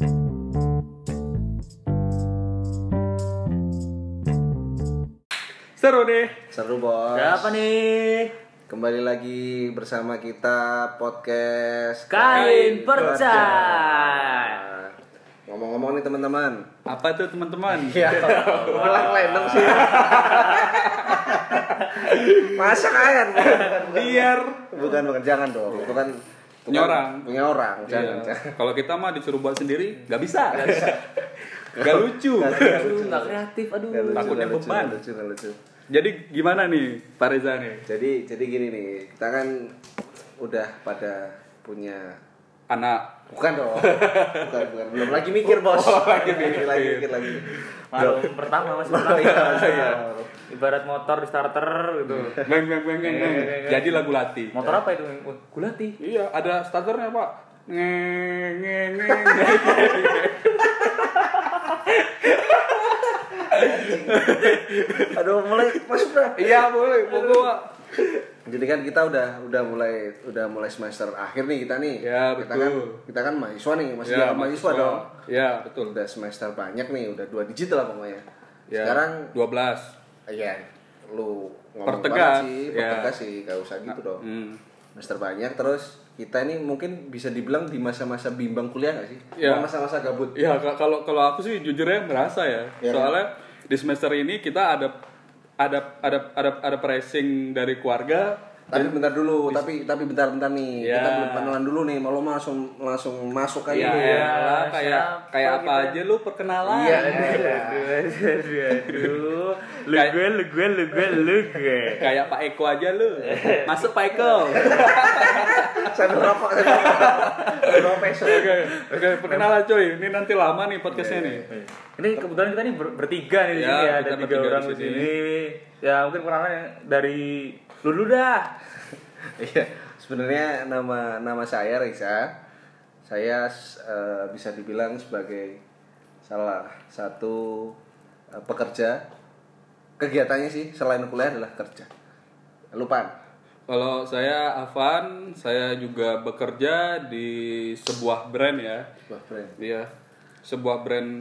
Seru deh. Seru bos. Siapa nih? Kembali lagi bersama kita podcast Kain Perca. percaya. Ngomong-ngomong nih teman-teman. Apa tuh teman-teman? Ya, ulang random sih. Masa kain? Bukan, bukan, bukan. Biar Bukan, bukan, jangan dong. Itu kan itu Punya kan orang. Punya orang, jangan. Iya. jangan. Kalau kita mah disuruh buat sendiri, nggak bisa. Nggak lucu. Nggak kreatif, aduh. Nggak lucu, Takutnya lucu, beban. nggak lucu, nggak lucu. Jadi gimana nih Pak Reza nih? Jadi, jadi gini nih, kita kan udah pada punya Anak Bukan dong. Bukan, bukan. Belum lagi mikir, Bos. Oh, lagi mikir mikir. lagi, mikir lagi. Malu pertama masih Oh, pertama. iya, iya. Ibarat motor di starter gitu. beng beng beng beng. beng. Jadi lagu lati. Motor apa itu? Gulati. Iya, ada starternya Pak. Ngeng ngeng ngeng. Aduh, mulai masuk dah. Iya boleh, pokok Pak. Jadi kan kita udah udah mulai udah mulai semester akhir nih kita nih. Ya, kita betul. kan kita kan mahasiswa nih, masih Ya, dalam mahasiswa dong. Ya betul. Udah semester banyak nih, udah dua digit lah pokoknya. Ya, Sekarang 12 iya lu ngomong Pertegas, sih, ya. pertegas sih, gak usah gitu dong. Hmm. Semester banyak terus kita ini mungkin bisa dibilang di masa-masa bimbang kuliah gak sih? Ya. Masa-masa gabut. Ya ka- kalau kalau aku sih jujurnya merasa ya. Iya, Soalnya di semester ini kita ada ada ada ada ada pressing dari keluarga. Tapi bentar dulu, tapi tapi bentar-bentar nih. Ya. Kita belum kenalan dulu nih, mau lo langsung langsung masuk aja. Dulu. iyalah, kayak kayak apa kita? aja lu perkenalan. Iya. Aduh, aduh, aduh. Lu gue, lu gue, lu gue, lu gue. Kayak Pak Eko aja lu. Masuk Pak Eko. Saya merokok, saya. Profesor. Oke, oke, perkenalan coy. Ini nanti lama nih podcastnya nih. Ini kebetulan kita nih ber- bertiga nih di Ya, sini ya, kita ada tiga bertiga orang di sini. sini. Ya mungkin kenalan dari lu dulu dah. Iya, sebenarnya nama nama saya Risa. Saya eh, bisa dibilang sebagai salah satu eh, pekerja. Kegiatannya sih selain kuliah adalah kerja. Lupa. Kalau saya Avan, saya juga bekerja di sebuah brand ya. Wah, brand. Iya. Sebuah brand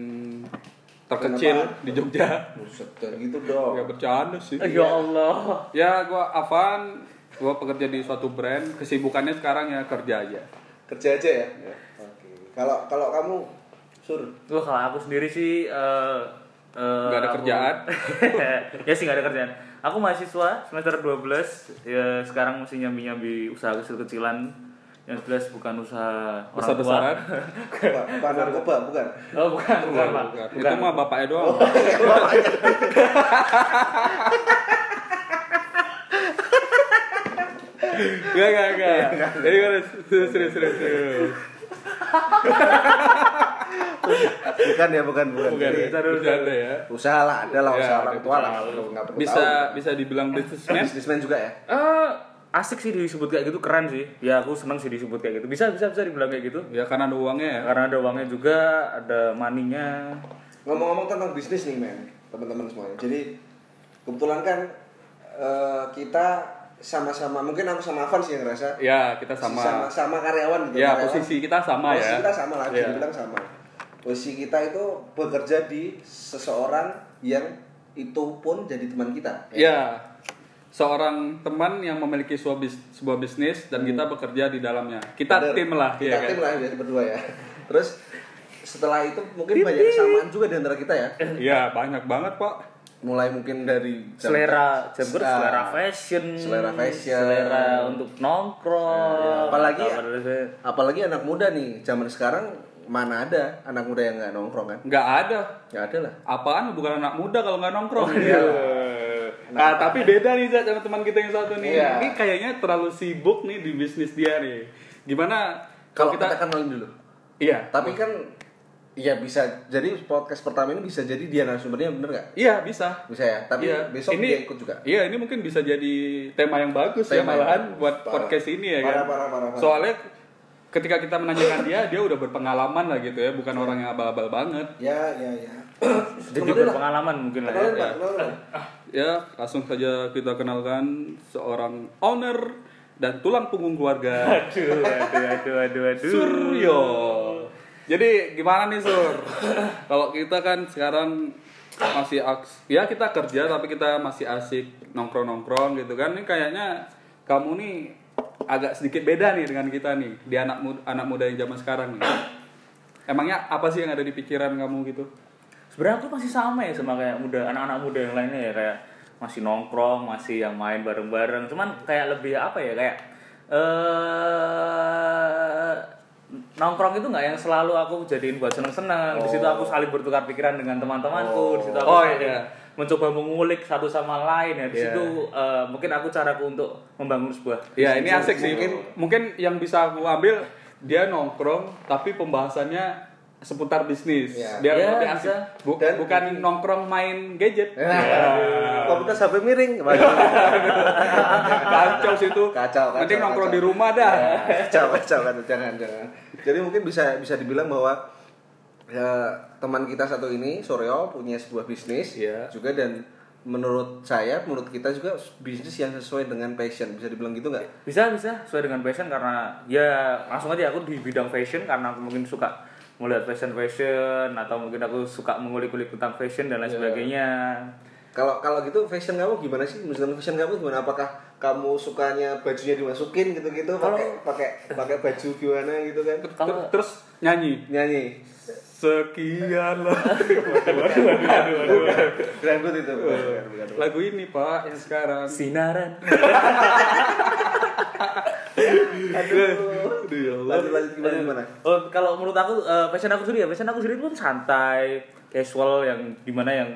terkecil Brand di Jogja. Buset, gitu dong. Gak bercanda sih. Ya Allah. Ya, gua Avan, gua pekerja di suatu brand. Kesibukannya sekarang ya kerja aja. Kerja aja ya. Oke. Kalau kalau kamu sur Gue kalau aku sendiri sih eh eh, Nggak ada aku- kerjaan. ya sih nggak ada kerjaan. Aku mahasiswa semester 12 ya sekarang mesti nyambi-nyambi usaha kecil-kecilan yang jelas bukan usaha orang tua. Besar-besaran. Pak, Pak narkoba bukan? Oh, bukan, bukan, Pak. Itu mah bapaknya doang. Gak, gak, gak. Jadi serius, serius, serius. Bukan ya, bukan, bukan. Bukan, Jadi, bercanda ya. usaha lah, ada lah Ya, usaha orang ada tua lah. usaha. Perlu nggak perlu Bisa tahu. bisa dibilang businessman. bisnismen juga ya. Eh, asik sih disebut kayak gitu, keren sih. Ya aku seneng sih disebut kayak gitu. Bisa, bisa, bisa dibilang kayak gitu. Ya karena ada uangnya ya. Karena ada uangnya juga, ada maninya. Ngomong-ngomong tentang bisnis nih, men, teman-teman semuanya. Jadi kebetulan kan eh, kita sama-sama, mungkin aku sama Avan sih yang ngerasa Ya, kita sama sama. sama karyawan gitu. Ya, karyawan. posisi kita sama posisi ya. kita sama lah, bisa Ya. dibilang sama. Posisi kita itu bekerja di seseorang yang itu pun jadi teman kita. Ya, seorang teman yang memiliki sebuah, bis- sebuah bisnis dan kita bekerja di dalamnya. Kita Bener. tim lah, Kita ya kan? tim lah ya berdua ya. Terus setelah itu mungkin banyak kesamaan juga di antara kita ya. Iya, banyak banget, Pak. Mulai mungkin dari jam- Selera, jam Ah, selera fashion, selera fashion. selera untuk nongkrong. Apalagi Apa- apalagi anak muda nih zaman sekarang mana ada anak muda yang nggak nongkrong kan? Nggak ada. Nggak ada lah. Apaan bukan anak muda kalau nggak nongkrong. iya. Nah, tapi beda nih Zat, sama teman kita yang satu nih. Iya. Ini kayaknya terlalu sibuk nih di bisnis dia nih. Gimana Kalau kita kita kenalin dulu. Iya. Tapi kan Iya bisa. Jadi podcast pertama ini bisa jadi dia narasumbernya bener nggak? Iya, bisa. Bisa ya. Tapi Iya. besok ini, dia ikut juga. Iya, ini mungkin bisa jadi tema yang bagus ya Tema yang malahan bagus. buat Parah. podcast ini ya Parah, kan. parah, parah, parah. Soalnya ketika kita menanyakan dia, dia udah berpengalaman lah gitu ya, bukan orang yang abal-abal banget. Ya ya ya. Dia juga berpengalaman mungkin lah ya. Pak. Ya, langsung saja kita kenalkan seorang owner dan tulang punggung keluarga Aduh, aduh, aduh, aduh, aduh. Suryo. Jadi gimana nih Sur? Kalau kita kan sekarang masih aks ya kita kerja tapi kita masih asik nongkrong-nongkrong gitu kan. Ini kayaknya kamu nih agak sedikit beda nih dengan kita nih di anak muda, anak muda yang zaman sekarang nih. Emangnya apa sih yang ada di pikiran kamu gitu? sebenarnya aku masih sama ya sama kayak muda anak-anak muda yang lainnya ya kayak masih nongkrong masih yang main bareng-bareng cuman kayak lebih apa ya kayak eh nongkrong itu nggak yang selalu aku jadiin buat seneng-seneng di situ aku saling bertukar pikiran dengan teman-temanku di situ aku Oh, saling iya. Mencoba mengulik satu sama lain ya di Iya. situ eh, mungkin aku caraku untuk membangun sebuah Ya ini asik sih. Mungkin- Mungkin yang bisa aku ambil dia nongkrong tapi pembahasannya seputar bisnis. Ya. Biar Ya, lebih asik. Bu- Dan- bukan nongkrong main gadget. Nah, komputer sampai miring. Kacau sih itu. Kacau, kacau, Mending nongkrong kacau. di rumah dah. kacau kacau kan jangan jangan jadi mungkin bisa bisa dibilang bahwa ya, teman kita satu ini Soryo punya sebuah bisnis Iya. juga dan menurut saya menurut kita juga bisnis yang sesuai dengan passion. Bisa dibilang gitu nggak? Bisa bisa. Sesuai dengan passion karena ya langsung aja aku di bidang fashion karena aku mungkin suka melihat fashion fashion atau mungkin aku suka mengulik-ulik tentang fashion dan lain sebagainya. Kalau kalau gitu fashion kamu gimana sih? Misalnya fashion kamu gimana? Apakah kamu sukanya bajunya dimasukin gitu gitu pakai pakai pakai baju gimana gitu kan? Kalau- Terus nyanyi. nyanyi Sekian lah. rambut itu bukan, bukan. Lagu ini Pak yang sekarang. sinaran Aduh ya Allah. lanjut lanjut gimana gimana oh kalau menurut aku eh, fashion aku sendiri ya fashion aku sendiri pun santai casual yang di mana yang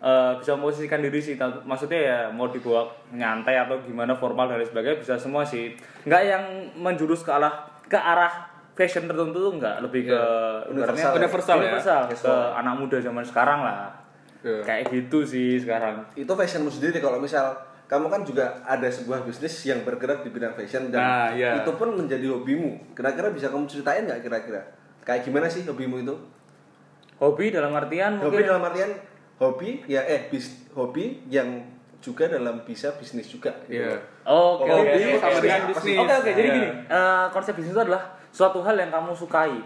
eh, bisa memposisikan diri sih maksudnya ya mau dibawa nyantai atau gimana formal dan lain sebagainya bisa semua sih nggak yang menjurus ke arah ke arah fashion tertentu tuh nggak lebih ke ibaratnya Universal ya? universal ke anak muda zaman sekarang lah Iya. kayak gitu sih sekarang itu fashionmu sendiri kalau misal kamu kan juga ada sebuah bisnis yang bergerak di bidang fashion dan Nah, iya. itu pun menjadi hobimu kira-kira bisa kamu ceritain nggak kira-kira kayak gimana sih hobimu itu hobi dalam artian hobi mungkin dalam artian hobi ya eh bis, hobi yang juga dalam bisa bisnis juga gitu. Iya. Oh, Oke, Hobi oke, oke. sama dengan Oke, bisnis. Oke, oke. Jadi Iya. gini, eh, konsep bisnis itu adalah suatu hal yang kamu sukai.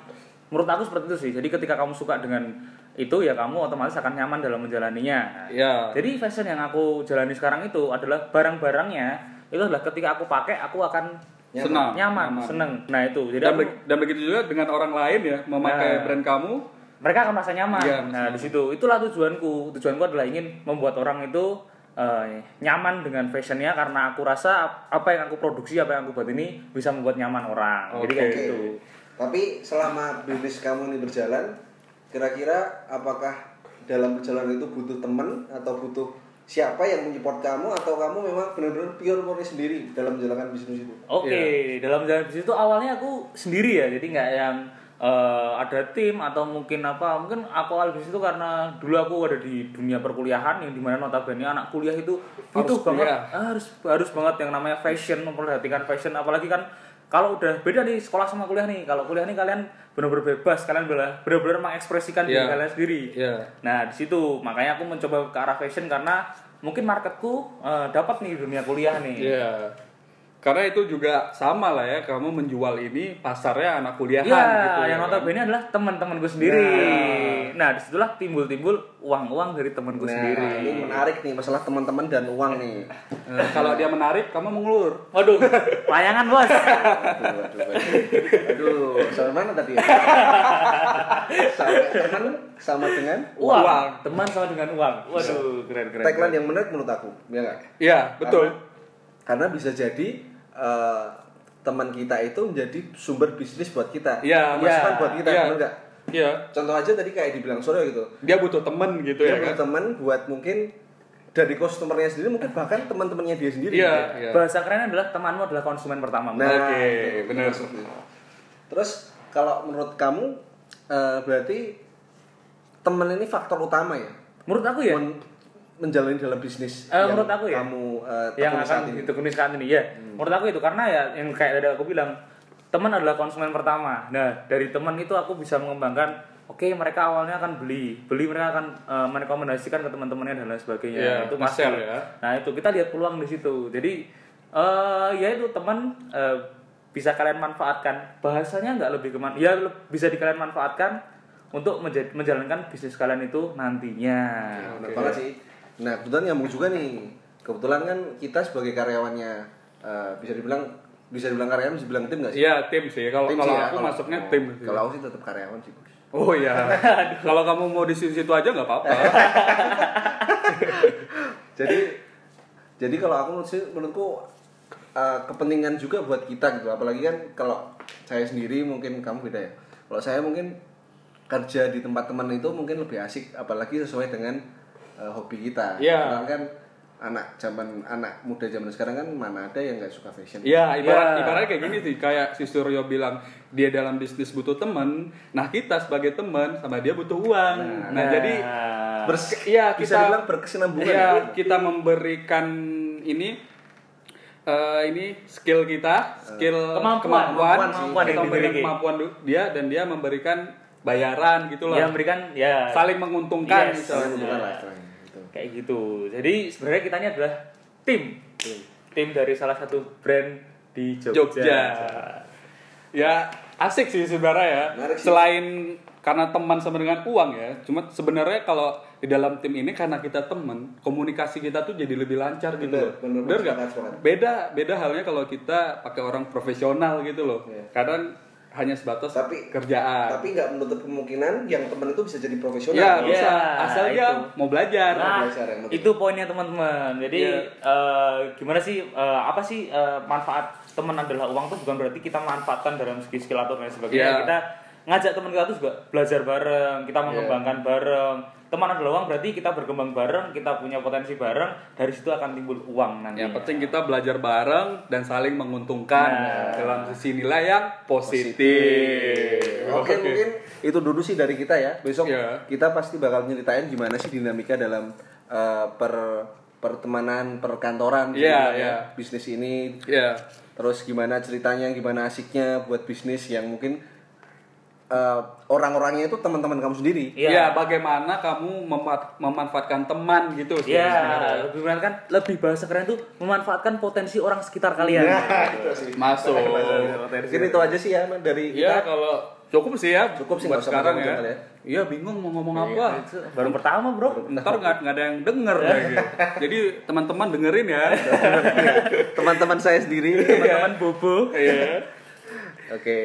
Menurut aku seperti itu sih. Jadi ketika kamu suka dengan itu ya kamu otomatis akan nyaman dalam menjalaninya. Iya. Jadi fashion yang aku jalani sekarang itu adalah barang-barangnya itu adalah ketika aku pakai aku akan Senang. nyaman, Nyaman. seneng. Nah itu. Jadi Dan, aku- dan begitu juga dengan orang lain ya memakai Nah. brand kamu. mereka akan merasa nyaman. Iya, nah, di situ itulah tujuanku. Tujuanku adalah ingin membuat orang itu eh, nyaman dengan fashionnya karena aku rasa apa yang aku produksi, apa yang aku buat ini bisa membuat nyaman orang. Jadi kayak gitu. tapi selama bisnis kamu ini berjalan kira-kira apakah dalam perjalanan itu butuh teman atau butuh siapa yang menyupport kamu atau kamu memang benar-benar pure murni sendiri dalam menjalankan bisnis itu Oke, dalam jalan bisnis itu awalnya aku sendiri ya, jadi nggak yang eh, ada tim atau mungkin apa. Mungkin aku bisnis itu karena dulu aku ada di dunia perkuliahan yang di mana notabene anak kuliah itu butuh Harus banget, kuliah. harus harus banget yang namanya fashion, memperhatikan fashion. Apalagi kan kalau udah beda nih sekolah sama kuliah nih. Kalau kuliah nih kalian benar-benar bebas, kalian benar- benar-benar mengekspresikan diri Iya. kalian sendiri. Iya. Nah di situ makanya aku mencoba ke arah fashion karena mungkin marketku eh, dapat nih dunia kuliah nih. Iya. Karena itu juga sama lah ya, kamu menjual ini pasarnya anak kuliahan Iya, gitu. yang ya kan? notabene adalah teman-temanku sendiri. Nah, di situlah timbul-timbul uang-uang dari temanku nah sendiri. ini menarik nih masalah teman-teman dan uang nih Eh, kalau dia menarik, kamu mengelur. Waduh, layangan bos. aduh aduh aduh, aduh sampai mana tadi ya? teman sama dengan Uang. Uang. Teman sama dengan uang. Waduh, keren keren. tagline yang menarik menurut aku ya nggak Iya, betul. karena, karena bisa jadi eh, teman kita itu menjadi sumber bisnis buat kita Iya, masukan iya, buat kita iya. bener nggak Iya. contoh aja tadi kayak dibilang sore gitu Dia butuh temen gitu dia ya punya kan. teman buat mungkin dari customernya sendiri mungkin bahkan teman-temannya dia sendiri Iya, ya. iya. Bahasa kerennya adalah temanmu adalah konsumen pertama. Nah, Oke, itu, benar. maksudnya. Terus kalau menurut kamu eh, berarti teman ini faktor utama ya Menurut aku ya, Men- menjalani dalam bisnis Eh, yang menurut aku ya. kamu eh, yang saat akan ini. ditekuni saat ini ya. Menurut aku itu karena ya yang kayak tadi aku bilang, teman adalah konsumen pertama. Nah, dari teman itu aku bisa mengembangkan Oke, mereka awalnya akan beli, beli mereka akan eh, merekomendasikan ke teman-temannya dan lain sebagainya. Iya, itu pasti. ya. Nah, itu kita lihat peluang di situ. Jadi eh ya itu teman eh, bisa kalian manfaatkan bahasanya nggak lebih keman ya le- bisa di kalian manfaatkan untuk menja- menjalankan bisnis kalian itu nantinya Benar banget sih. Nah, kebetulan nyambung juga nih. Kebetulan kan kita sebagai karyawannya eh, bisa dibilang bisa dibilang karyawan bisa dibilang tim nggak sih? Iya tim sih. Kalau kalau ya, aku kalau- masuknya oh, tim. sih. Kalau aku sih tetap karyawan sih, Bos. Oh iya. kalau kamu mau di situ aja nggak apa-apa. jadi jadi kalau aku sih- menurutku uh, kepentingan juga buat kita gitu apalagi kan kalau saya sendiri mungkin kamu beda ya kalau saya mungkin kerja di tempat teman itu mungkin lebih asik apalagi sesuai dengan uh, hobi kita Iya. Karena kan anak zaman anak muda zaman sekarang kan mana ada yang nggak suka fashion Iya, ibarat Iya. ibaratnya kayak gini sih, kayak si Suryo bilang dia dalam bisnis butuh temen, nah kita sebagai temen sama dia butuh uang. Nah, jadi Bers- iya bisa kita dibilang berkesinambungan iya, ya? kita memberikan ini eh, ini skill kita, skill Kemampuan, kemampuan, kemampuan sih. kita yang memberikan dimiliki. kemampuan dia dan dia memberikan bayaran gitu loh. ya memberikan ya Saling menguntungkan Yes. misalnya. Menguntungkan lah istilahnya, gitu. Kayak gitu jadi sebenarnya kita ini adalah tim tim dari salah satu brand di Jogja, Jogja. Ya asik sih sebenarnya ya. Menarik sih. Selain karena teman sama dengan uang ya. Cuma sebenarnya kalau di dalam tim ini karena kita teman, komunikasi kita tuh jadi lebih lancar gitu Bener, loh. bener, Bener nggak? sepakat, sepakat. Beda beda halnya kalau kita pakai orang profesional gitu loh. Iya. Kadang hanya sebatas Tapi- kerjaan. tapi nggak menutup kemungkinan yang teman itu bisa jadi profesional ya Iya, bisa asal dia itu. mau belajar. Nah, belajar yang penting. itu poinnya teman-teman. Jadi Iya. eh, gimana sih eh, apa sih eh, manfaat teman adalah uang tuh bukan berarti kita manfaatkan dalam segi skill atau lain sebagainya. Iya. Kita ngajak teman kita tuh juga belajar bareng, kita mengembangkan bareng. Teman adalah uang berarti kita berkembang bareng, kita punya potensi bareng, dari situ akan timbul uang nanti. Yang penting kita belajar bareng dan saling menguntungkan Nah. dalam sisi nilai yang positif. Oke, mungkin itu dulu sih dari kita ya. Besok Iya. kita pasti bakal nyeritain gimana sih dinamika dalam eh, per pertemanan perkantoran gitu Iya, ya, iya. bisnis ini. Ya. Terus gimana ceritanya, gimana asiknya buat bisnis yang mungkin eh, orang-orangnya itu teman-teman kamu sendiri. Iya. Ya, bagaimana kamu mema- memanfaatkan teman gitu sih Ya, sebenarnya. lebih benar kan lebih bahasa keren tuh memanfaatkan potensi orang sekitar kalian. itu sih. Masuk. Mungkin itu aja sih ya dari Ya, kita. kalau cukup sih ya. Cukup sih, buat sekarang ya. ya. Iya, bingung mau ngomong apa. Baru pertama, Bro. Ntar nggak nggak ada yang denger lagi. Jadi teman-teman dengerin ya. teman-teman saya sendiri. Teman-teman bobo. Iya. Oke.